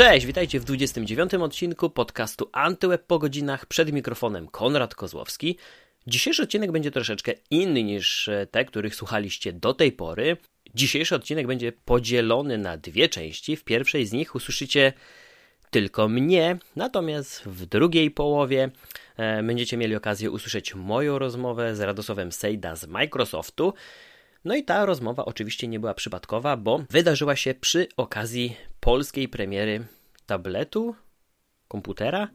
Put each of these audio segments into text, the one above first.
Cześć, witajcie w 29 odcinku podcastu Antyweb po godzinach. Przed mikrofonem Konrad Kozłowski. Dzisiejszy odcinek będzie troszeczkę inny niż te, których słuchaliście do tej pory. Dzisiejszy odcinek będzie podzielony na dwie części. W pierwszej z nich usłyszycie tylko mnie, natomiast w drugiej połowie e, będziecie mieli okazję usłyszeć moją rozmowę z Radosławem Sejda z Microsoftu. No i ta rozmowa oczywiście nie była przypadkowa, bo wydarzyła się przy okazji polskiej premiery tabletu, komputera,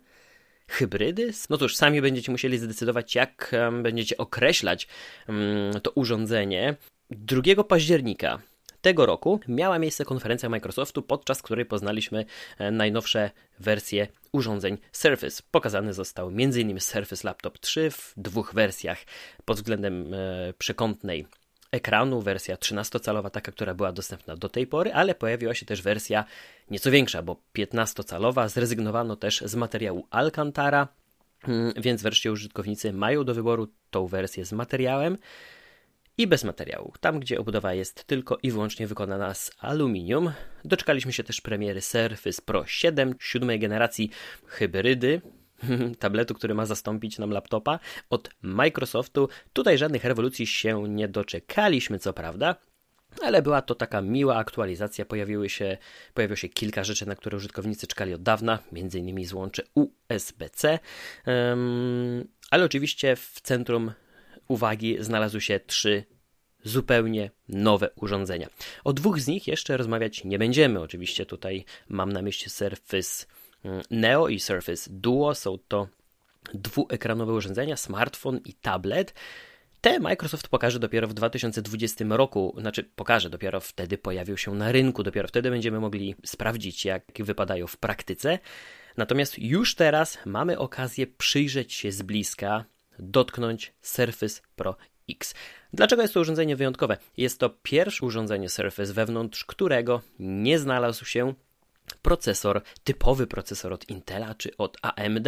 hybrydy. No cóż, sami będziecie musieli zdecydować, jak będziecie określać to urządzenie. 2 października tego roku miała miejsce konferencja Microsoftu, podczas której poznaliśmy e, najnowsze wersje urządzeń Surface. Pokazany został m.in. Surface Laptop 3 w dwóch wersjach pod względem e, przekątnej ekranu, wersja 13-calowa, taka, która była dostępna do tej pory, ale pojawiła się też wersja nieco większa, bo 15-calowa. Zrezygnowano też z materiału Alcantara, mm, więc wreszcie użytkownicy mają do wyboru tą wersję z materiałem i bez materiału. Tam, gdzie obudowa jest tylko i wyłącznie wykonana z aluminium. Doczekaliśmy się też premiery Surface Pro 7, siódmej generacji hybrydy, tabletu, który ma zastąpić nam laptopa od Microsoftu. Tutaj żadnych rewolucji się nie doczekaliśmy, co prawda. Ale była to taka miła aktualizacja. Pojawiły się, pojawiło się kilka rzeczy, na które użytkownicy czekali od dawna, m.in. złącze USB-C. Um, ale oczywiście w centrum uwagi znalazły się trzy zupełnie nowe urządzenia. O dwóch z nich jeszcze rozmawiać nie będziemy. Oczywiście tutaj mam na myśli Surface Neo i Surface Duo. Są to dwuekranowe urządzenia, smartfon i tablet. Te Microsoft pokaże dopiero w 2020 roku, znaczy pokaże dopiero wtedy pojawią się na rynku, dopiero wtedy będziemy mogli sprawdzić, jak wypadają w praktyce. Natomiast już teraz mamy okazję przyjrzeć się z bliska dotknąć Surface Pro X. Dlaczego jest to urządzenie wyjątkowe? Jest to pierwsze urządzenie Surface, wewnątrz którego nie znalazł się procesor, typowy procesor od Intela czy od AMD.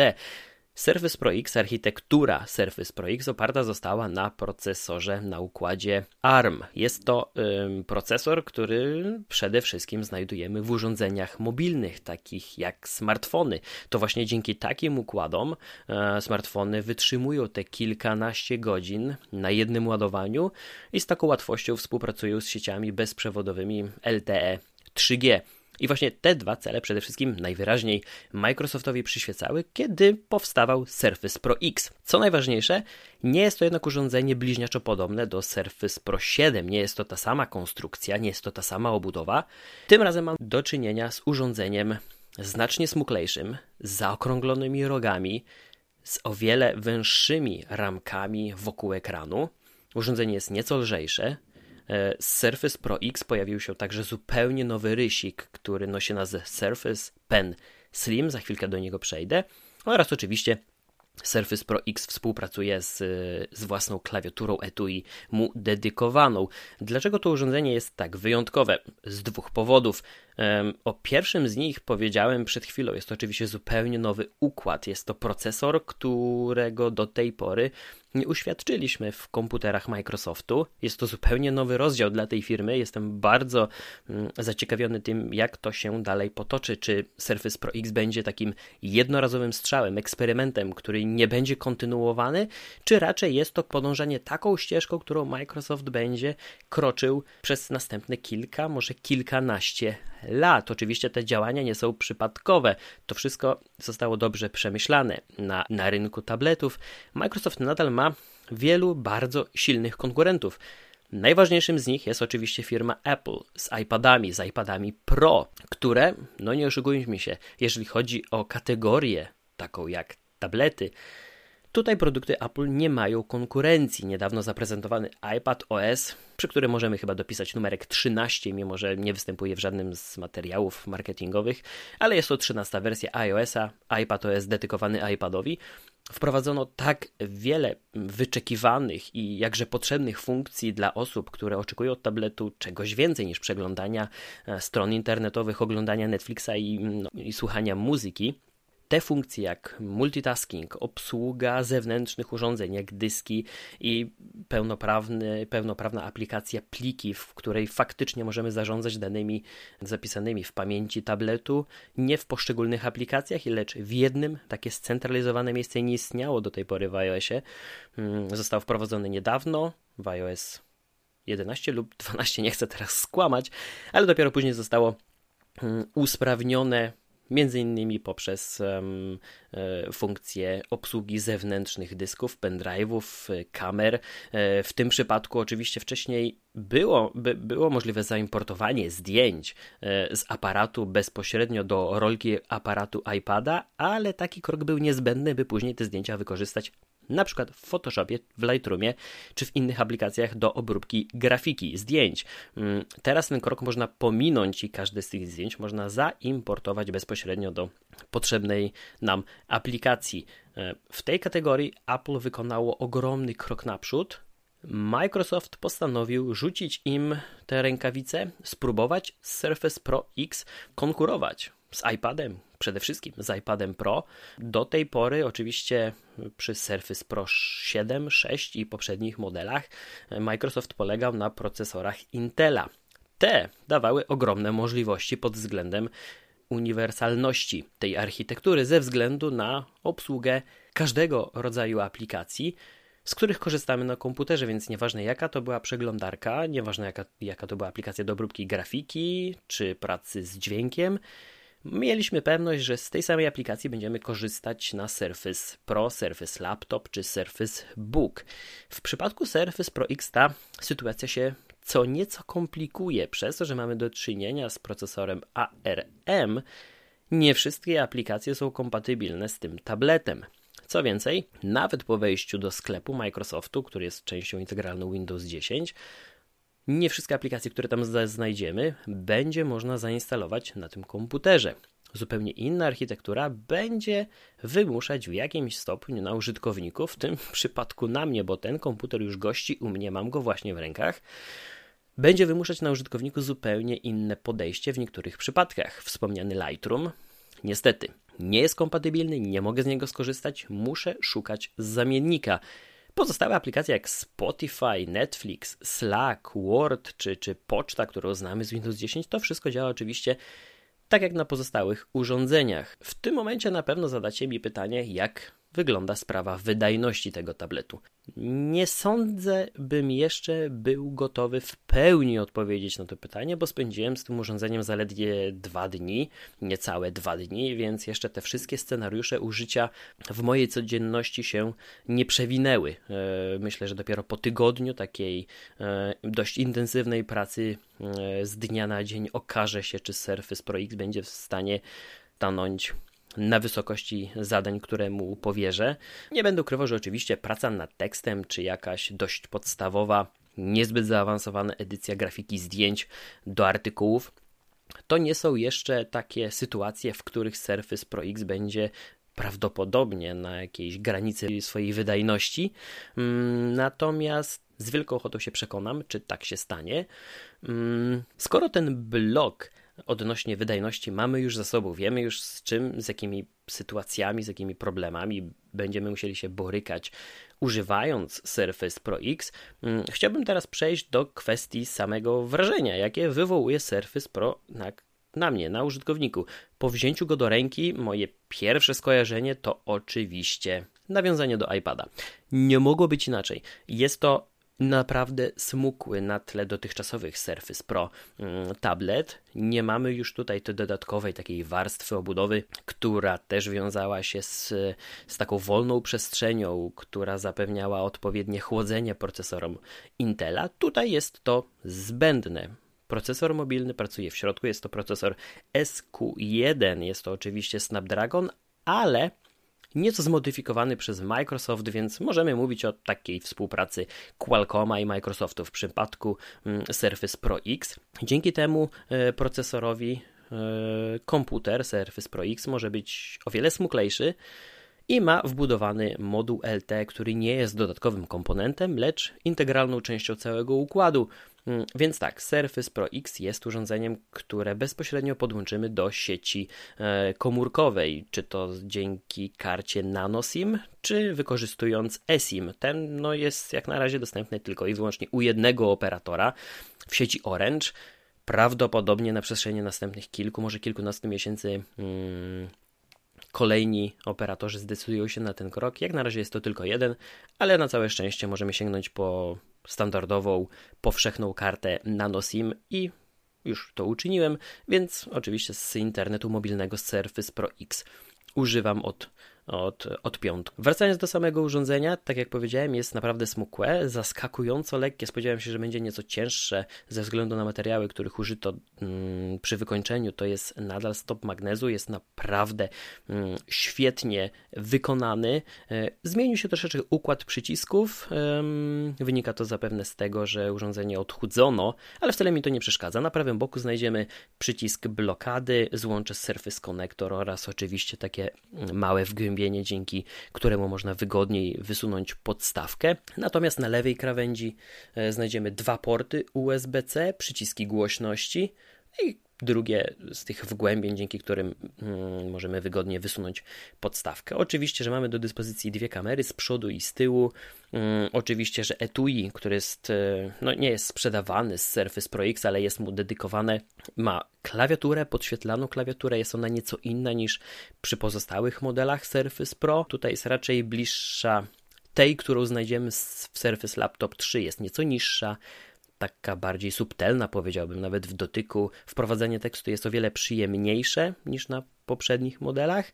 Surface Pro X, architektura Surface Pro X oparta została na procesorze na układzie ARM. Jest to ym, procesor, który przede wszystkim znajdujemy w urządzeniach mobilnych, takich jak smartfony. To właśnie dzięki takim układom e, smartfony wytrzymują te kilkanaście godzin na jednym ładowaniu i z taką łatwością współpracują z sieciami bezprzewodowymi LTE 3G. I właśnie te dwa cele przede wszystkim najwyraźniej Microsoftowi przyświecały, kiedy powstawał Surface Pro X. Co najważniejsze, nie jest to jednak urządzenie bliźniaczo podobne do Surface Pro 7. Nie jest to ta sama konstrukcja, nie jest to ta sama obudowa. Tym razem mam do czynienia z urządzeniem znacznie smuklejszym, z zaokrąglonymi rogami, z o wiele węższymi ramkami wokół ekranu. Urządzenie jest nieco lżejsze, Surface Pro X pojawił się także zupełnie nowy rysik, który nosi nazwę Surface Pen Slim, za chwilkę do niego przejdę, oraz oczywiście Surface Pro X współpracuje z, z własną klawiaturą etui mu dedykowaną. Dlaczego to urządzenie jest tak wyjątkowe? Z dwóch powodów. O pierwszym z nich powiedziałem przed chwilą. Jest to oczywiście zupełnie nowy układ. Jest to procesor, którego do tej pory nie uświadczyliśmy w komputerach Microsoftu. Jest to zupełnie nowy rozdział dla tej firmy. Jestem bardzo mm, zaciekawiony tym, jak to się dalej potoczy. Czy Surface Pro X będzie takim jednorazowym strzałem, eksperymentem, który nie będzie kontynuowany, czy raczej jest to podążanie taką ścieżką, którą Microsoft będzie kroczył przez następne kilka, może kilkanaście lat. Oczywiście te działania nie są przypadkowe. To wszystko zostało dobrze przemyślane. Na, na rynku tabletów Microsoft nadal ma wielu bardzo silnych konkurentów. Najważniejszym z nich jest oczywiście firma Apple z iPadami, z iPadami Pro, które, no nie oszukujmy się, jeżeli chodzi o kategorię taką jak tablety, Tutaj produkty Apple nie mają konkurencji. Niedawno zaprezentowany iPad OS, przy którym możemy chyba dopisać numerek 13, mimo że nie występuje w żadnym z materiałów marketingowych, ale jest to 13 wersja iOS-a, iPad OS dedykowany iPadowi. Wprowadzono tak wiele wyczekiwanych i jakże potrzebnych funkcji dla osób, które oczekują od tabletu czegoś więcej niż przeglądania e, stron internetowych, oglądania Netflixa i, no, i słuchania muzyki te funkcje jak multitasking, obsługa zewnętrznych urządzeń jak dyski i pełnoprawny, pełnoprawna aplikacja pliki, w której faktycznie możemy zarządzać danymi zapisanymi w pamięci tabletu, nie w poszczególnych aplikacjach, lecz w jednym. Takie scentralizowane miejsce nie istniało do tej pory w iOSie. Mm, został wprowadzony niedawno w iOS 11 lub 12, nie chcę teraz skłamać, ale dopiero później zostało mm, usprawnione między innymi poprzez um, funkcję obsługi zewnętrznych dysków, pendrive'ów, kamer. E, w tym przypadku oczywiście wcześniej było, by, było możliwe zaimportowanie zdjęć e, z aparatu bezpośrednio do rolki aparatu iPada, ale taki krok był niezbędny, by później te zdjęcia wykorzystać na przykład w Photoshopie, w Lightroomie czy w innych aplikacjach do obróbki grafiki, zdjęć. Mm, teraz ten krok można pominąć i każde z tych zdjęć można zaimportować bezpośrednio do potrzebnej nam aplikacji. E, w tej kategorii Apple wykonało ogromny krok naprzód. Microsoft postanowił rzucić im te rękawice, spróbować z Surface Pro X konkurować z iPadem, przede wszystkim z iPadem Pro. Do tej pory, oczywiście przy Surface Pro 7, 6 i poprzednich modelach, Microsoft polegał na procesorach Intela. Te dawały ogromne możliwości pod względem uniwersalności tej architektury ze względu na obsługę każdego rodzaju aplikacji, z których korzystamy na komputerze, więc nieważne jaka to była przeglądarka, nieważne jaka, jaka to była aplikacja do obróbki grafiki czy pracy z dźwiękiem, mieliśmy pewność, że z tej samej aplikacji będziemy korzystać na Surface Pro, Surface Laptop czy Surface Book. W przypadku Surface Pro X ta sytuacja się co nieco komplikuje przez to, że mamy do czynienia z procesorem ARM. Nie wszystkie aplikacje są kompatybilne z tym tabletem. Co więcej, nawet po wejściu do sklepu Microsoftu, który jest częścią integralną Windows 10, nie wszystkie aplikacje, które tam znajdziemy, będzie można zainstalować na tym komputerze. Zupełnie inna architektura będzie wymuszać w jakimś stopniu na użytkowniku, w tym przypadku na mnie, bo ten komputer już gości u mnie, mam go właśnie w rękach. Będzie wymuszać na użytkowniku zupełnie inne podejście w niektórych przypadkach. Wspomniany Lightroom, niestety, nie jest kompatybilny, nie mogę z niego skorzystać, muszę szukać zamiennika. Pozostałe aplikacje jak Spotify, Netflix, Slack, Word czy, czy poczta, którą znamy z Windows 10, to wszystko działa oczywiście tak jak na pozostałych urządzeniach. W tym momencie na pewno zadacie mi pytanie, jak wygląda sprawa wydajności tego tabletu. Nie sądzę, bym jeszcze był gotowy w pełni odpowiedzieć na to pytanie, bo spędziłem z tym urządzeniem zaledwie dwa dni, niecałe dwa dni, więc jeszcze te wszystkie scenariusze użycia w mojej codzienności się nie przewinęły. E, myślę, że dopiero po tygodniu takiej e, dość intensywnej pracy e, z dnia na dzień okaże się, czy Surface Pro X będzie w stanie stanąć na wysokości zadań, które mu powierzę. Nie będę ukrywał, że oczywiście praca nad tekstem, czy jakaś dość podstawowa, niezbyt zaawansowana edycja grafiki zdjęć do artykułów, to nie są jeszcze takie sytuacje, w których Surface Pro X będzie prawdopodobnie na jakiejś granicy swojej wydajności. Mm, natomiast z wielką ochotą się przekonam, czy tak się stanie. Mm, skoro ten blok odnośnie wydajności mamy już za sobą, wiemy już z czym, z jakimi sytuacjami, z jakimi problemami będziemy musieli się borykać używając Surface Pro X. Mm, chciałbym teraz przejść do kwestii samego wrażenia, jakie wywołuje Surface Pro na, na mnie, na użytkowniku. Po wzięciu go do ręki, moje pierwsze skojarzenie to oczywiście nawiązanie do iPada. Nie mogło być inaczej. Jest to naprawdę smukły na tle dotychczasowych Surface Pro mm, tablet. Nie mamy już tutaj tej dodatkowej takiej warstwy obudowy, która też wiązała się z, z taką wolną przestrzenią, która zapewniała odpowiednie chłodzenie procesorom Intela. Tutaj jest to zbędne. Procesor mobilny pracuje w środku, jest to procesor SQ1, jest to oczywiście Snapdragon, ale nieco zmodyfikowany przez Microsoft, więc możemy mówić o takiej współpracy Qualcomma i Microsoftu w przypadku mm, Surface Pro X. Dzięki temu e, procesorowi e, komputer Surface Pro X może być o wiele smuklejszy i ma wbudowany moduł LTE, który nie jest dodatkowym komponentem, lecz integralną częścią całego układu. Mm, więc tak, Surface Pro X jest urządzeniem, które bezpośrednio podłączymy do sieci e, komórkowej, czy to dzięki karcie NanoSIM, czy wykorzystując eSIM. Ten no, jest jak na razie dostępny tylko i wyłącznie u jednego operatora w sieci Orange. Prawdopodobnie na przestrzeni następnych kilku, może kilkunastu miesięcy hmm, kolejni operatorzy zdecydują się na ten krok. Jak na razie jest to tylko jeden, ale na całe szczęście możemy sięgnąć po standardową, powszechną kartę NanoSIM i już to uczyniłem, więc oczywiście z internetu mobilnego Surface Pro X używam od od, od piątku. Wracając do samego urządzenia, tak jak powiedziałem, jest naprawdę smukłe, zaskakująco lekkie. Spodziewałem się, że będzie nieco cięższe ze względu na materiały, których użyto mm, przy wykończeniu. To jest nadal stop magnezu, jest naprawdę mm, świetnie wykonany. E, zmienił się troszeczkę układ przycisków. Wynika to zapewne z tego, że urządzenie odchudzono, ale wcale mi to nie przeszkadza. Na prawym boku znajdziemy przycisk blokady, złącze Surface Connector oraz oczywiście takie mm, małe wgłębienie dzięki któremu można wygodniej wysunąć podstawkę. Natomiast na lewej krawędzi e, znajdziemy dwa porty USB-C, przyciski głośności i drugie z tych wgłębień, dzięki którym mm, możemy wygodnie wysunąć podstawkę. Oczywiście, że mamy do dyspozycji dwie kamery z przodu i z tyłu. Mm, oczywiście, że etui, który jest, e, no nie jest sprzedawany z Surface Pro X, ale jest mu dedykowane, ma klawiaturę, podświetlaną klawiaturę, jest ona nieco inna niż przy pozostałych modelach Surface Pro. Tutaj jest raczej bliższa tej, którą znajdziemy w Surface Laptop 3, jest nieco niższa, taka bardziej subtelna, powiedziałbym, nawet w dotyku. Wprowadzenie tekstu jest o wiele przyjemniejsze niż na poprzednich modelach.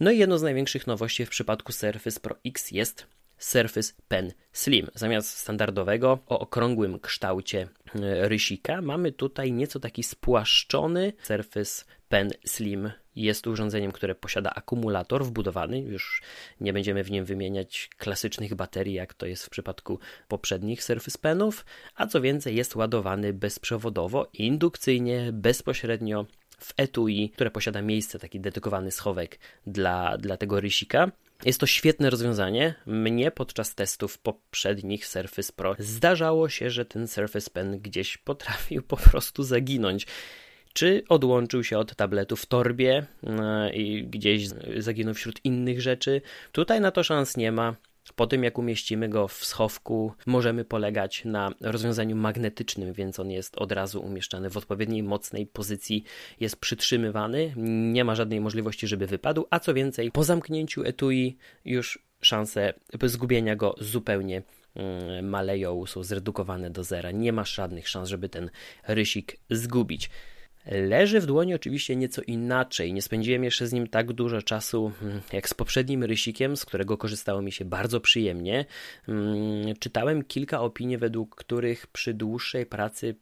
No i jedną z największych nowości w przypadku Surface Pro X jest Surface Pen Slim. Zamiast standardowego o okrągłym kształcie e, rysika mamy tutaj nieco taki spłaszczony Surface Pen Slim. Jest urządzeniem, które posiada akumulator wbudowany. Już nie będziemy w nim wymieniać klasycznych baterii, jak to jest w przypadku poprzednich Surface Penów, a co więcej jest ładowany bezprzewodowo, indukcyjnie, bezpośrednio w etui, które posiada miejsce, taki dedykowany schowek dla, dla tego rysika. Jest to świetne rozwiązanie. Mnie podczas testów poprzednich Surface Pro zdarzało się, że ten Surface Pen gdzieś potrafił po prostu zaginąć. Czy odłączył się od tabletu w torbie e, i gdzieś zaginął wśród innych rzeczy? Tutaj na to szans nie ma. Po tym, jak umieścimy go w schowku, możemy polegać na rozwiązaniu magnetycznym, więc on jest od razu umieszczany w odpowiedniej mocnej pozycji, jest przytrzymywany, nie ma żadnej możliwości, żeby wypadł, a co więcej, po zamknięciu etui już szanse zgubienia go zupełnie mm, maleją, są zredukowane do zera. Nie masz żadnych szans, żeby ten rysik zgubić. Leży w dłoni oczywiście nieco inaczej. Nie spędziłem jeszcze z nim tak dużo czasu hmm, jak z poprzednim rysikiem, z którego korzystało mi się bardzo przyjemnie. Hmm, czytałem kilka opinii, według których przy dłuższej pracy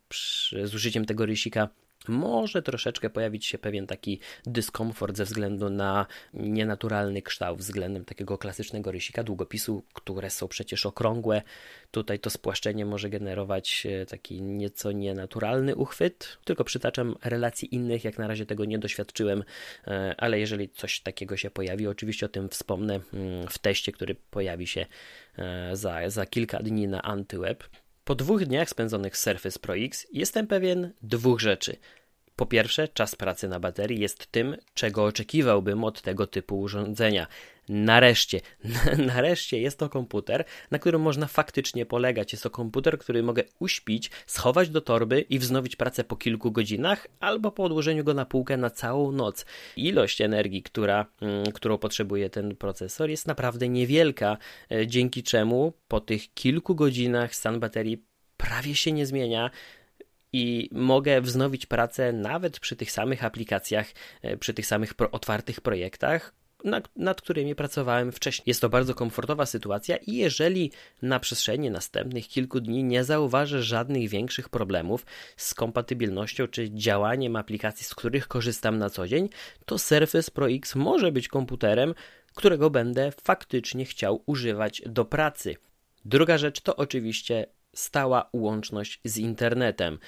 z użyciem tego rysika może troszeczkę pojawić się pewien taki dyskomfort ze względu na nienaturalny kształt względem takiego klasycznego rysika długopisu, które są przecież okrągłe. Tutaj to spłaszczenie może generować e, taki nieco nienaturalny uchwyt. Tylko przytaczam relacji innych, jak na razie tego nie doświadczyłem, e, ale jeżeli coś takiego się pojawi, oczywiście o tym wspomnę mm, w teście, który pojawi się e, za, za kilka dni na AntyWeb. Po dwóch dniach spędzonych Surface Pro X jestem pewien dwóch rzeczy. Po pierwsze, czas pracy na baterii jest tym, czego oczekiwałbym od tego typu urządzenia. Nareszcie, nareszcie jest to komputer, na którym można faktycznie polegać. Jest to komputer, który mogę uśpić, schować do torby i wznowić pracę po kilku godzinach albo po odłożeniu go na półkę na całą noc. Ilość energii, która, mm, którą potrzebuje ten procesor jest naprawdę niewielka, e, dzięki czemu po tych kilku godzinach stan baterii prawie się nie zmienia i mogę wznowić pracę nawet przy tych samych aplikacjach, e, przy tych samych otwartych projektach, nad, nad, którymi pracowałem wcześniej. Jest to bardzo komfortowa sytuacja i jeżeli na przestrzeni następnych kilku dni nie zauważę żadnych większych problemów z kompatybilnością czy działaniem aplikacji, z których korzystam na co dzień, to Surface Pro X może być komputerem, którego będę faktycznie chciał używać do pracy. Druga rzecz to oczywiście stała łączność z internetem.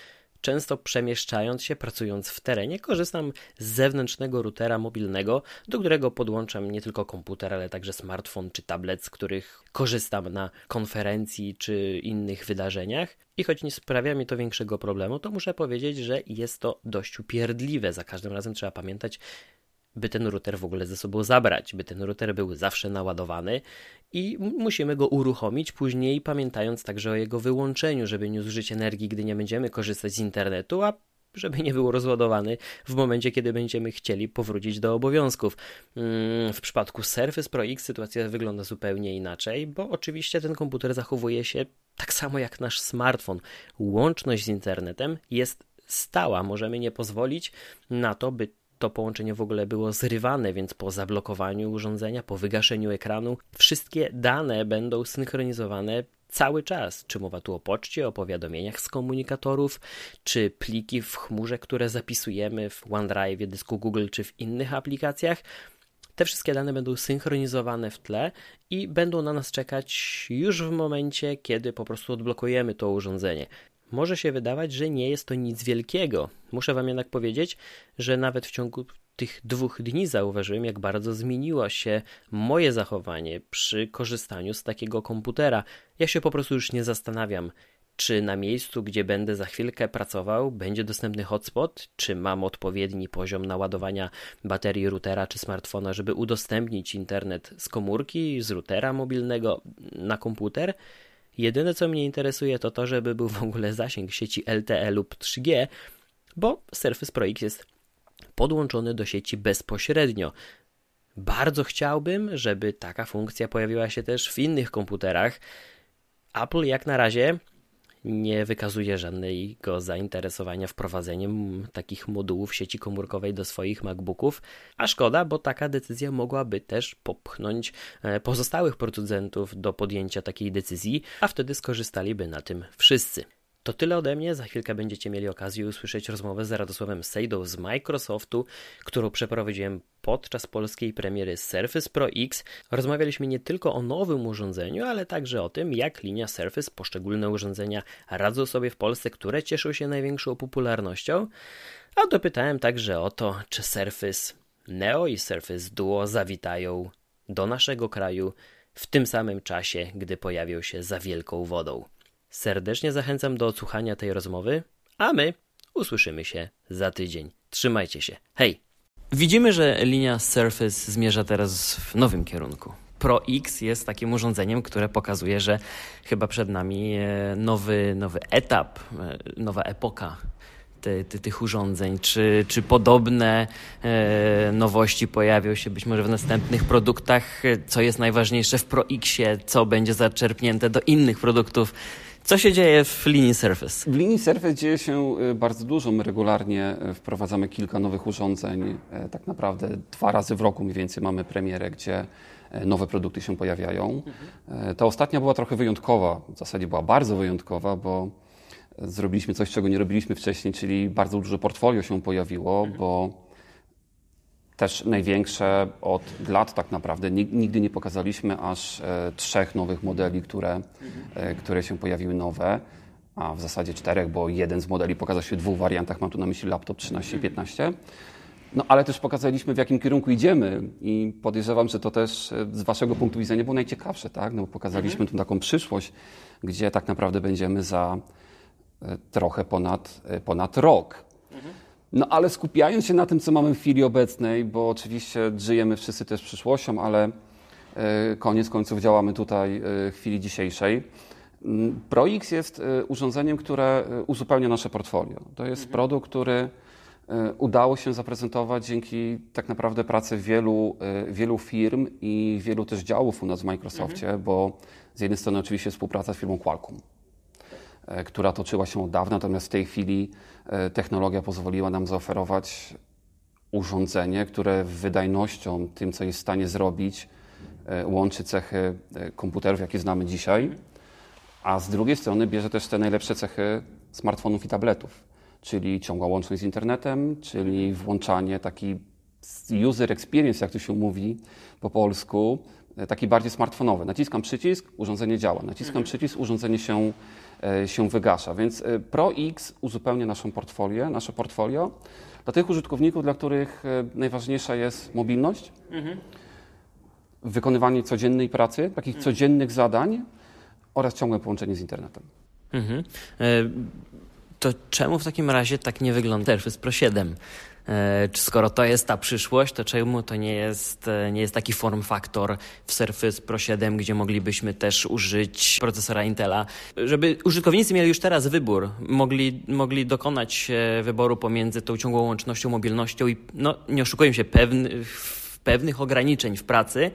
często przemieszczając się, pracując w terenie, korzystam z zewnętrznego routera mobilnego, do którego podłączam nie tylko komputer, ale także smartfon czy tablet, z których korzystam na konferencji czy innych wydarzeniach. I choć nie sprawia mi to większego problemu, to muszę powiedzieć, że jest to dość upierdliwe. Za każdym razem trzeba pamiętać, by ten router w ogóle ze sobą zabrać, by ten router był zawsze naładowany i musimy go uruchomić później, pamiętając także o jego wyłączeniu, żeby nie zużyć energii, gdy nie będziemy korzystać z internetu, a żeby nie był rozładowany w momencie, kiedy będziemy chcieli powrócić do obowiązków. Mm, w przypadku Surface Pro X sytuacja wygląda zupełnie inaczej, bo oczywiście ten komputer zachowuje się tak samo jak nasz smartfon. Łączność z internetem jest stała. Możemy nie pozwolić na to, by to połączenie w ogóle było zrywane, więc po zablokowaniu urządzenia, po wygaszeniu ekranu, wszystkie dane będą synchronizowane cały czas. Czy mowa tu o poczcie, o powiadomieniach z komunikatorów, czy pliki w chmurze, które zapisujemy w OneDrive, dysku Google, czy w innych aplikacjach. Te wszystkie dane będą synchronizowane w tle i będą na nas czekać już w momencie, kiedy po prostu odblokujemy to urządzenie. Może się wydawać, że nie jest to nic wielkiego. Muszę Wam jednak powiedzieć, że nawet w ciągu tych dwóch dni zauważyłem, jak bardzo zmieniło się moje zachowanie przy korzystaniu z takiego komputera. Ja się po prostu już nie zastanawiam, czy na miejscu, gdzie będę za chwilkę pracował, będzie dostępny hotspot, czy mam odpowiedni poziom naładowania baterii routera czy smartfona, żeby udostępnić internet z komórki, z routera mobilnego na komputer. Jedyne co mnie interesuje to to, żeby był w ogóle zasięg sieci LTE lub 3G, bo Surface Pro X jest podłączony do sieci bezpośrednio. Bardzo chciałbym, żeby taka funkcja pojawiła się też w innych komputerach. Apple jak na razie nie wykazuje żadnego zainteresowania wprowadzeniem takich modułów sieci komórkowej do swoich MacBooków, a szkoda, bo taka decyzja mogłaby też popchnąć e, pozostałych producentów do podjęcia takiej decyzji, a wtedy skorzystaliby na tym wszyscy. To tyle ode mnie. Za chwilkę będziecie mieli okazję usłyszeć rozmowę z Radosławem Sejdą z Microsoftu, którą przeprowadziłem podczas polskiej premiery Surface Pro X. Rozmawialiśmy nie tylko o nowym urządzeniu, ale także o tym, jak linia Surface, poszczególne urządzenia radzą sobie w Polsce, które cieszą się największą popularnością. A dopytałem także o to, czy Surface Neo i Surface Duo zawitają do naszego kraju w tym samym czasie, gdy pojawią się za wielką wodą. Serdecznie zachęcam do odsłuchania tej rozmowy, a my usłyszymy się za tydzień. Trzymajcie się. Hej! Widzimy, że linia Surface zmierza teraz w nowym kierunku. Pro X jest takim urządzeniem, które pokazuje, że chyba przed nami e, nowy, nowy etap, e, nowa epoka ty, ty, tych urządzeń? Czy, czy podobne e, nowości pojawią się być może w następnych produktach? Co jest najważniejsze w Pro Xie? Co będzie zaczerpnięte do innych produktów? Co się dzieje w linii Surface? W linii Surface dzieje się y, bardzo dużo. My regularnie y, wprowadzamy kilka nowych urządzeń. E, tak naprawdę dwa razy w roku mniej więcej mamy premierę, gdzie e, nowe produkty się pojawiają. Mhm. Ta ostatnia była trochę wyjątkowa, w zasadzie była bardzo wyjątkowa, bo zrobiliśmy coś, czego nie robiliśmy wcześniej, czyli bardzo duże portfolio się pojawiło, mhm. bo też największe od lat tak naprawdę. Nigdy nie pokazaliśmy aż e, trzech nowych modeli, które, e, które się pojawiły nowe, a w zasadzie czterech, bo jeden z modeli pokazał się w dwóch wariantach, mam tu na myśli laptop 13 i 15. No ale też pokazaliśmy, w jakim kierunku idziemy i podejrzewam, że to też e, z Waszego punktu widzenia było najciekawsze, tak? No bo pokazaliśmy mhm. tu taką przyszłość, gdzie tak naprawdę będziemy za trochę ponad, ponad rok. No ale skupiając się na tym, co mamy w chwili obecnej, bo oczywiście żyjemy wszyscy też przyszłością, ale e, koniec końców działamy tutaj e, w chwili dzisiejszej. Mm, ProX jest e, urządzeniem, które uzupełnia nasze portfolio. To jest mhm. produkt, który udało się zaprezentować dzięki tak naprawdę pracy wielu, wielu firm i wielu też działów u nas w Microsoftie, mhm. bo z jednej strony oczywiście współpraca z firmą Qualcomm. E, która toczyła się od dawna, natomiast w tej chwili e, technologia pozwoliła nam zaoferować urządzenie, które wydajnością, tym co jest w stanie zrobić, e, łączy cechy komputerów, jakie znamy dzisiaj, a z drugiej strony bierze też te najlepsze cechy smartfonów i tabletów, czyli ciągła łączność z internetem, czyli włączanie taki user experience, jak to się mówi po polsku, taki bardziej smartfonowy. Naciskam przycisk, urządzenie działa. Naciskam mhm. przycisk, urządzenie się się wygasza. Więc Pro X uzupełnia naszą portfolio, nasze portfolio dla tych użytkowników, dla których najważniejsza jest mobilność, mhm. wykonywanie codziennej pracy, takich mhm. codziennych zadań oraz ciągłe połączenie z internetem. Mhm. To czemu w takim razie tak nie wygląda Surface Pro 7? E, czy skoro to jest ta przyszłość, to czemu to nie jest, e, nie jest taki form factor w Surface Pro 7, gdzie moglibyśmy też użyć procesora Intela, żeby użytkownicy mieli już teraz wybór, mogli, mogli dokonać e, wyboru pomiędzy tą ciągłą łącznością, mobilnością i, no, nie oszukujmy się, pewny, pewnych ograniczeń w pracy,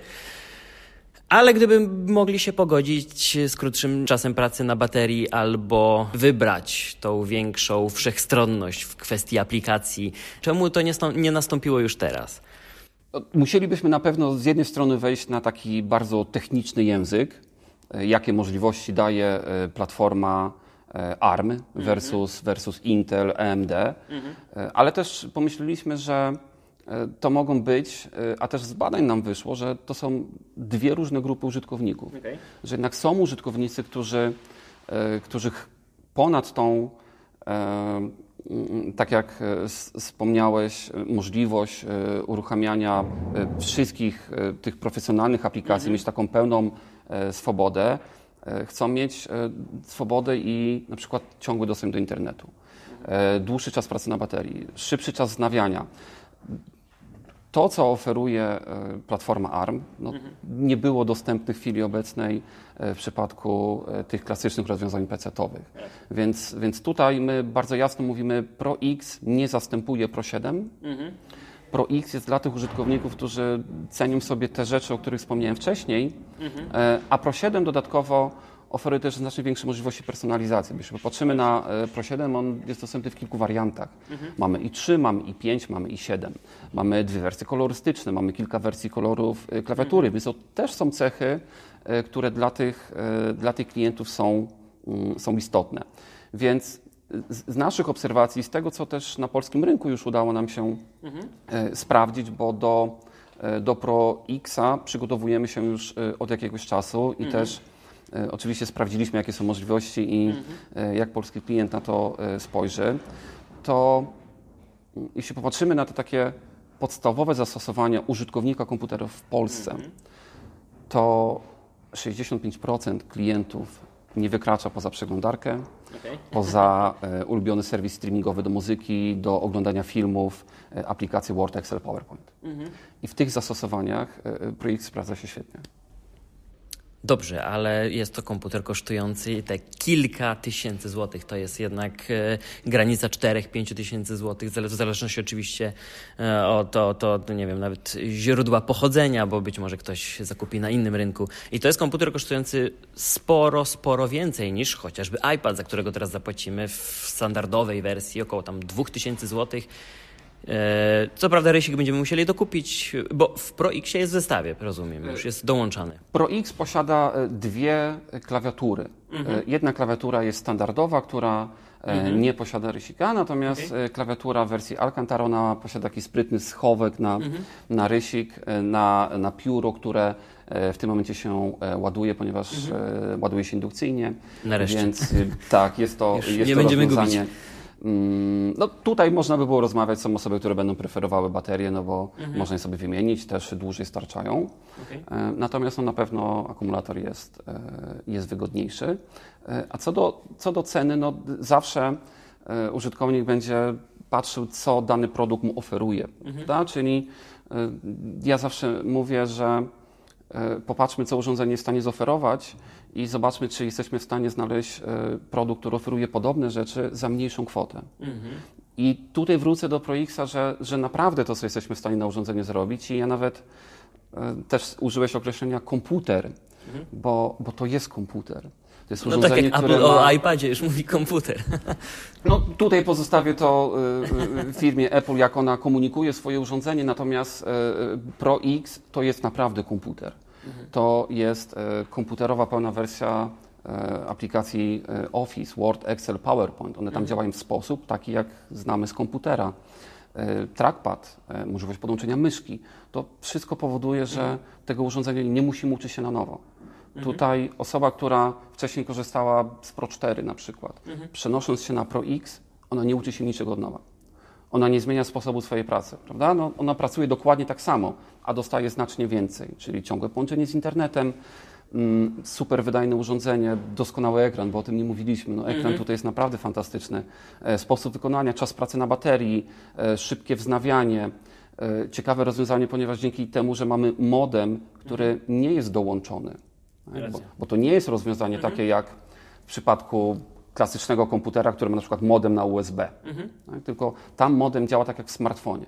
ale gdyby mogli się pogodzić z krótszym czasem pracy na baterii albo wybrać tą większą wszechstronność w kwestii aplikacji, czemu to nie, nie nastąpiło już teraz? Musielibyśmy na pewno z jednej strony wejść na taki bardzo techniczny język, e, jakie możliwości daje e, platforma e, ARM mhm. versus, versus Intel, AMD, mhm. ale też pomyśleliśmy, że to mogą być, e, a też z badań nam wyszło, że to są dwie różne grupy użytkowników. Okay. Że jednak są użytkownicy, którzy, e, którzy ponad tą, tak jak wspomniałeś, możliwość uruchamiania wszystkich tych profesjonalnych aplikacji, mhm. mieć taką pełną swobodę, chcą mieć swobodę i na przykład ciągły dostęp do internetu, dłuższy czas pracy na baterii, szybszy czas znawiania to, co oferuje e, platforma ARM, no, mhm. nie było dostępne w chwili obecnej e, w przypadku e, tych klasycznych rozwiązań PC-owych. Więc, więc tutaj my bardzo jasno mówimy, Pro X nie zastępuje Pro 7. Mhm. Pro X jest dla tych użytkowników, którzy cenią sobie te rzeczy, o których wspomniałem wcześniej, mhm. a Pro 7 dodatkowo oferuje też znacznie większe możliwości personalizacji. Jeśli popatrzymy na e, Pro 7, on jest dostępny w kilku wariantach. Mhm. Mamy i 3, mamy i 5, mamy i 7. Mamy dwie wersje kolorystyczne, mamy kilka wersji kolorów e, klawiatury, mhm. więc to też są cechy, e, które dla tych, dla tych klientów są, mm, są istotne. Więc z naszych obserwacji, z tego co też na polskim rynku już udało nam się mhm. sprawdzić, bo do, do Pro Xa przygotowujemy się już od jakiegoś czasu i mhm. też oczywiście sprawdziliśmy, jakie są możliwości i mhm. jak polski klient na to e, spojrzy. To mm, jeśli popatrzymy na te takie podstawowe zastosowania użytkownika komputerów w Polsce, mhm. to 65% klientów nie wykracza poza przeglądarkę, okay. poza e, ulubiony serwis streamingowy do muzyki, do oglądania filmów, e, aplikacje Word, Excel, PowerPoint. Mhm. I w tych zastosowaniach e, projekt sprawdza się świetnie. Dobrze, ale jest to komputer kosztujący te kilka tysięcy złotych. To jest jednak e, granica 4-5 tysięcy złotych, w zależności oczywiście e, od to, to, nie wiem, nawet źródła pochodzenia, bo być może ktoś zakupi na innym rynku. I to jest komputer kosztujący sporo, sporo więcej niż chociażby iPad, za którego teraz zapłacimy w standardowej wersji około tam 2000 złotych. E, co prawda rysik będziemy musieli dokupić, bo w Pro X jest w zestawie, rozumiem, już jest dołączany. Pro X posiada e, dwie klawiatury. Mhm. E, jedna klawiatura jest standardowa, która mhm. nie posiada rysika, natomiast okay. klawiatura w wersji Alcantara ona posiada taki sprytny schowek na, mhm. na rysik, na, na pióro, które w tym momencie się ładuje, ponieważ mhm. ładuje się indukcyjnie. Nareszcie. Więc tak, jest to, jest nie to będziemy gubić. Mm, no tutaj można by było rozmawiać, są osoby, które będą preferowały baterie, no bo mhm. można je sobie wymienić, też dłużej starczają. Okay. E, natomiast no, na pewno akumulator jest, e, jest wygodniejszy. E, a co do, co do ceny, no zawsze użytkownik będzie patrzył, co dany produkt mu oferuje. Mhm. Czyli ja zawsze mówię, że popatrzmy, co urządzenie jest w stanie zoferować i zobaczmy, czy jesteśmy w stanie znaleźć e, produkt, który oferuje podobne rzeczy za mniejszą kwotę. Mhm. I tutaj wrócę do Proixa, że, że naprawdę to, co jesteśmy w stanie na urządzeniu zrobić i ja nawet e, też użyłeś określenia komputer, mhm. bo, bo to jest komputer. To jest no tak jak Apple ma... o iPadzie już mówi komputer. No tutaj pozostawię to y, y, firmie Apple, jak ona komunikuje swoje urządzenie, natomiast y, Pro X to jest naprawdę komputer to jest e, komputerowa pełna wersja e, aplikacji e, Office, Word, Excel, PowerPoint. One tam mhm. działają w sposób taki, jak znamy z komputera. Trackpad, możliwość podłączenia myszki. To wszystko powoduje, że mhm. tego urządzenia nie musimy uczyć się na nowo. Mhm. Tutaj osoba, która wcześniej korzystała z Pro 4 na przykład, mhm. przenosząc się na Pro X, ona nie uczy się niczego od nowa. Ona nie zmienia sposobu swojej pracy, prawda? No, ona pracuje dokładnie tak samo, a dostaje znacznie więcej, czyli ciągłe połączenie z internetem, mm, super wydajne urządzenie, doskonały ekran, bo o tym nie mówiliśmy. No, ekran mhm. tutaj jest naprawdę fantastyczny. E, sposób wykonania, czas pracy na baterii, e, szybkie wznawianie. E, ciekawe rozwiązanie, ponieważ dzięki temu, że mamy modem, który mhm. nie jest dołączony, bo, bo, to nie jest rozwiązanie mhm. takie jak w przypadku klasycznego komputera, który ma na przykład modem na USB. Mhm. Tak? Tylko tam modem działa tak jak w smartfonie.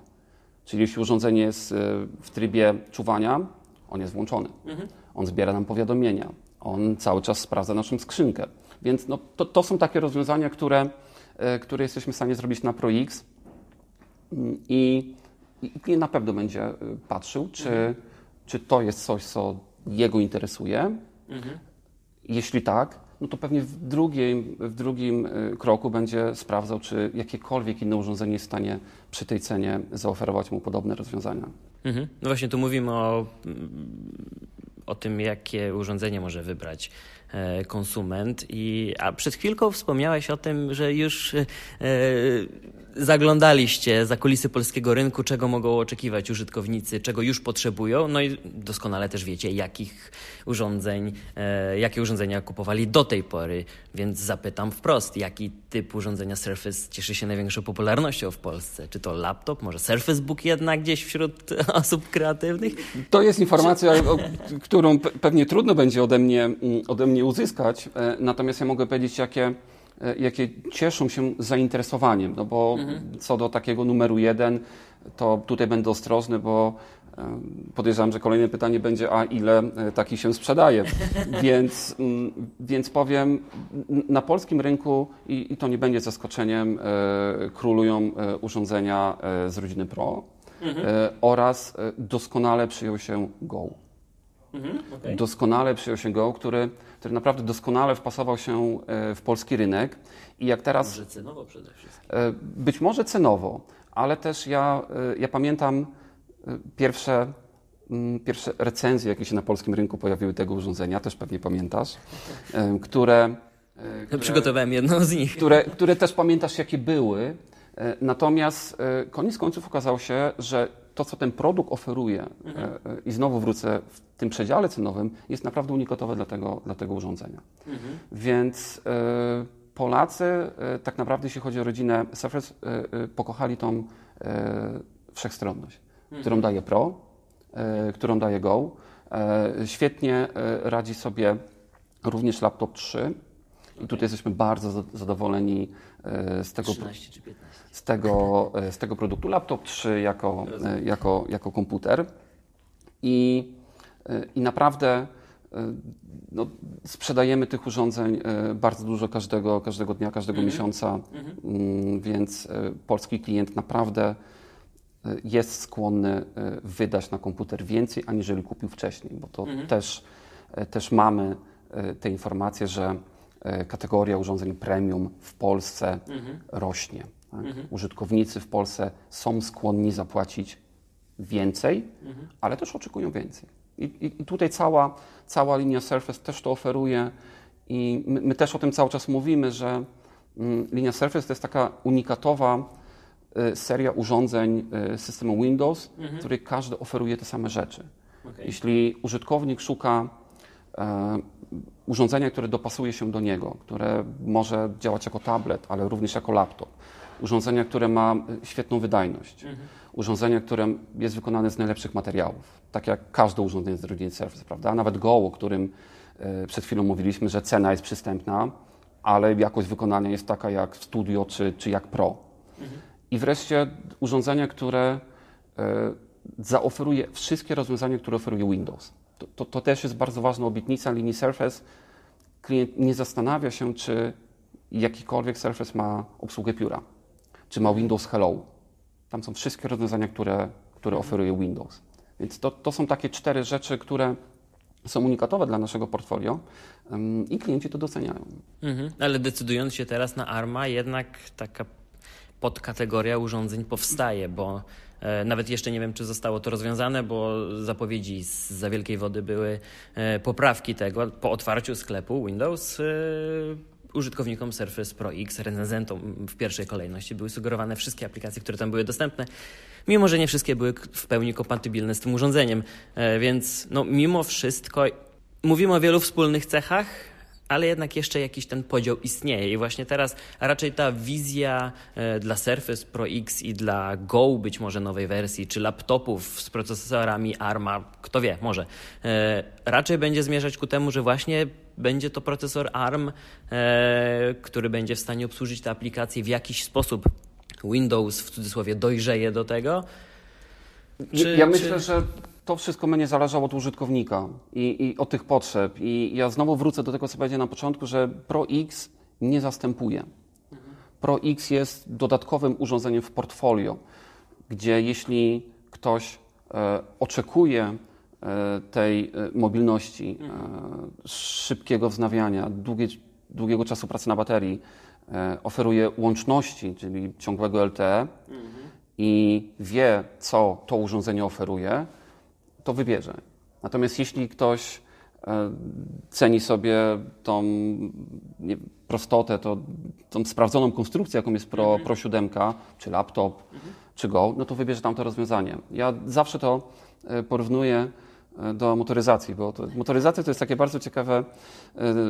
Czyli jeśli urządzenie jest e, w trybie czuwania, on jest włączony. Mhm. On zbiera nam powiadomienia. On cały czas sprawdza naszą skrzynkę. Więc no, to, to są takie rozwiązania, które, e, które jesteśmy w stanie zrobić na Pro X mm, i, i na pewno będzie e, patrzył, czy, mhm. czy to jest coś, co jego interesuje. Mhm. Jeśli tak, no to pewnie w drugim, w drugim y, kroku będzie sprawdzał, czy jakiekolwiek inne urządzenie jest w stanie przy tej cenie zaoferować mu podobne rozwiązania. Mhm. No właśnie, tu mówimy o, o tym, jakie urządzenie może wybrać e, konsument. I, a przed chwilką wspomniałeś o tym, że już e, zaglądaliście za kulisy polskiego rynku, czego mogą oczekiwać użytkownicy, czego już potrzebują, no i doskonale też wiecie, jakich urządzeń, e, jakie urządzenia kupowali do tej pory, więc zapytam wprost, jaki typ urządzenia Surface cieszy się największą popularnością w Polsce? Czy to laptop, może Surface Book jednak gdzieś wśród osób kreatywnych? To jest informacja, o, którą pewnie trudno będzie ode mnie, mm, ode mnie uzyskać, e, natomiast ja mogę powiedzieć, jakie jakie cieszą się zainteresowaniem. No bo mhm. co do takiego numeru jeden, to tutaj będę ostrożny, bo e, podejrzewam, że kolejne pytanie będzie, a ile e, taki się sprzedaje. więc, mm, więc powiem, na polskim rynku, i, i to nie będzie zaskoczeniem, królują urządzenia z rodziny Pro mhm. oraz doskonale przyjął się Go. Mhm, okay. Doskonale przyjął się Go, który który naprawdę doskonale wpasował się e, w polski rynek. I jak teraz. Może cenowo przede wszystkim. E, być może cenowo, ale też ja, e, ja pamiętam pierwsze, pierwsze recenzje, jakie się na polskim rynku pojawiły tego urządzenia, też pewnie pamiętasz, które. które Przygotowałem jedną z nich. Które, które też pamiętasz, jakie były. Natomiast koniec końców okazało się, że to, co ten produkt oferuje, mhm. i znowu wrócę w tym przedziale cenowym jest naprawdę unikatowe dla tego, dla tego urządzenia. Mhm. Więc e, Polacy e, tak naprawdę, jeśli chodzi o rodzinę Surface, e, pokochali tą wszechstronność, mhm. którą daje Pro, którą daje Go. Świetnie radzi sobie również laptop 3. I tutaj jesteśmy bardzo zadowoleni z tego, 13 czy 15. z tego, z tego produktu. Laptop 3 jako, jako, jako komputer. I i naprawdę e, no, sprzedajemy tych urządzeń e, bardzo dużo każdego, każdego dnia, każdego mhm. miesiąca, mm, więc e, polski klient naprawdę jest skłonny wydać na komputer więcej, aniżeli kupił wcześniej, bo to mhm. też, też mamy te informacje, że kategoria urządzeń premium w Polsce mhm. rośnie. Tak? Użytkownicy w Polsce są skłonni zapłacić więcej, ale też oczekują więcej. I, I, tutaj cała, cała linia Surface też to oferuje i my, my też o tym cały czas mówimy, że mm, linia Surface to jest taka unikatowa y, seria urządzeń y, systemu Windows, mhm. w której każdy oferuje te same rzeczy. Okay. Jeśli użytkownik szuka e, urządzenia, które dopasuje się do niego, które może działać jako tablet, ale również jako laptop, urządzenia, które ma y, świetną wydajność, mhm. urządzenia, które jest wykonane z najlepszych materiałów, tak jak każde urządzenie z rodziny Surface, prawda? Nawet Go, o którym y, przed chwilą mówiliśmy, że cena jest przystępna, ale jakość wykonania jest taka jak w Studio czy, czy jak Pro. Mhm. I wreszcie urządzenie, które y, zaoferuje wszystkie rozwiązania, które oferuje Windows. To, to, to też jest bardzo ważna obietnica linii Surface. Klient nie zastanawia się, czy jakikolwiek Surface ma obsługę pióra czy ma Windows Hello. Tam są wszystkie rozwiązania, które, które oferuje Windows. Więc to, to są takie cztery rzeczy, które są unikatowe dla naszego portfolio um, i klienci to doceniają. Mhm. Ale decydując się teraz na ARMA, jednak taka podkategoria urządzeń powstaje, bo E, nawet jeszcze nie wiem, czy zostało to rozwiązane, bo zapowiedzi z za wielkiej wody były e, poprawki tego po otwarciu sklepu Windows. E, użytkownikom Surface Pro X, recenzentom w pierwszej kolejności były sugerowane wszystkie aplikacje, które tam były dostępne, mimo że nie wszystkie były w pełni kompatybilne z tym urządzeniem. Więc no, mimo wszystko mówimy o wielu wspólnych cechach, ale jednak jeszcze jakiś ten podział istnieje. I właśnie teraz raczej ta wizja e, dla Surface Pro X i dla Go być może nowej wersji, czy laptopów z procesorami ARMA, kto wie, może, e, raczej będzie zmierzać ku temu, że właśnie będzie to procesor ARM, e, który będzie w stanie obsłużyć te aplikacje w jakiś sposób. Windows w cudzysłowie dojrzeje do tego. Czy, ja myślę, czy... że to wszystko będzie zależało od użytkownika i, i od tych potrzeb. I ja znowu wrócę do tego, co powiedziałem na początku, że Pro X nie zastępuje. Pro X jest dodatkowym urządzeniem w portfolio, gdzie jeśli ktoś e, oczekuje e, tej e, mobilności, e, szybkiego wznawiania, długie, długiego czasu pracy na baterii, e, oferuje łączności, czyli ciągłego LTE i wie, co to urządzenie oferuje, to wybierze. Natomiast jeśli ktoś e, ceni sobie tą nie, prostotę, to, tą sprawdzoną konstrukcję, jaką jest Pro, mhm. Pro 7, czy laptop, mhm. czy Go, no to wybierze tam to rozwiązanie. Ja zawsze to e, porównuję e, do motoryzacji, bo to, motoryzacja to jest takie bardzo ciekawe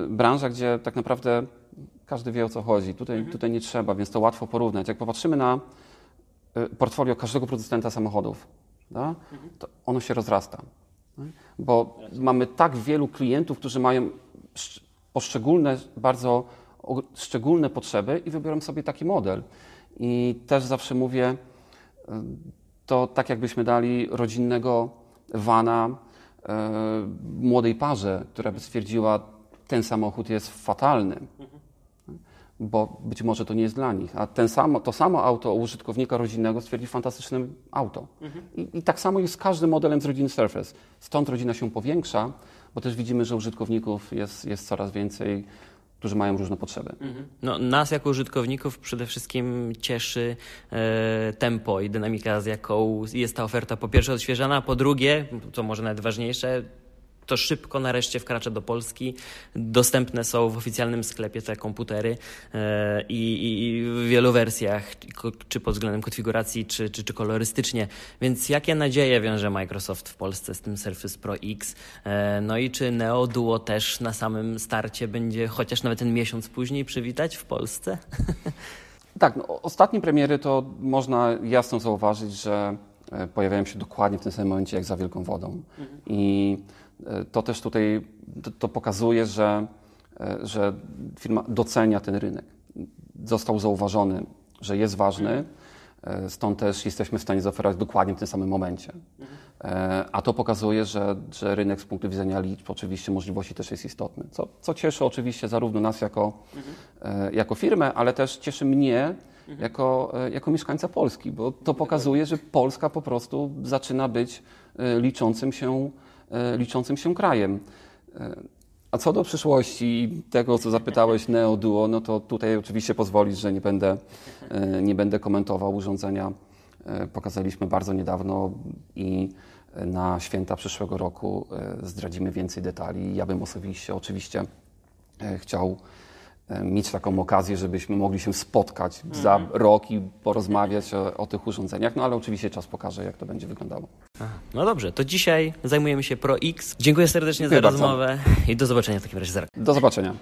branża, gdzie tak naprawdę każdy wie o co chodzi. Tutaj, mhm. tutaj nie trzeba, więc to łatwo porównać. Jak popatrzymy na portfolio każdego producenta samochodów, da, to ono się rozrasta. Bo mamy tak wielu klientów, którzy mają poszczególne, bardzo szczególne potrzeby i wybiorą sobie taki model. I też zawsze mówię, to tak jakbyśmy dali rodzinnego wana e, młodej parze, która by stwierdziła, ten samochód jest fatalny bo być może to nie jest dla nich. A ten samo, to samo auto użytkownika rodzinnego stwierdzi fantastyczne auto. Mhm. I, I, tak samo jest z każdym modelem z rodziny Surface. Stąd rodzina się powiększa, bo też widzimy, że użytkowników jest, jest coraz więcej, którzy mają różne potrzeby. Mhm. No, nas jako użytkowników przede wszystkim cieszy e, tempo i dynamika, z jaką jest ta oferta po pierwsze odświeżana, po drugie, co może nawet ważniejsze, to szybko nareszcie wkracza do Polski. Dostępne są w oficjalnym sklepie te komputery e, i, i w wielu wersjach, czy pod względem konfiguracji, czy, czy, czy kolorystycznie. Więc jakie nadzieje wiąże Microsoft w Polsce z tym Surface Pro X? E, no i czy Neo Duo też na samym starcie będzie chociaż nawet ten miesiąc później przywitać w Polsce? Tak, no, ostatnie premiery to można jasno zauważyć, że e, pojawiają się dokładnie w tym samym momencie jak za wielką wodą. Mhm. I to też tutaj to pokazuje, że, e, że firma docenia ten rynek. Został zauważony, że jest ważny, e, stąd też jesteśmy w stanie zaoferować dokładnie w tym samym momencie. A to pokazuje, że, że rynek z punktu widzenia liczb, oczywiście możliwości też jest istotny, co, co cieszy oczywiście zarówno nas jako, jako firmę, ale też cieszy mnie jako, jako mieszkańca Polski, bo to pokazuje, że Polska po prostu zaczyna być liczącym się E, liczącym się krajem. E, a co do przyszłości i tego, co zapytałeś Neo Duo, no to tutaj oczywiście pozwolisz, że nie będę, e, nie będę komentował urządzenia. Pokazaliśmy bardzo niedawno i na święta przyszłego roku zdradzimy więcej detali. Ja bym osobiście oczywiście chciał E, mieć taką okazję, żebyśmy mogli się spotkać mhm. za rok i porozmawiać o, o, tych urządzeniach, no ale oczywiście czas pokaże, jak to będzie wyglądało. No dobrze, to dzisiaj zajmujemy się Pro X. Dziękuję serdecznie Dziękuję za bardzo. rozmowę i do zobaczenia w takim razie. Do zobaczenia.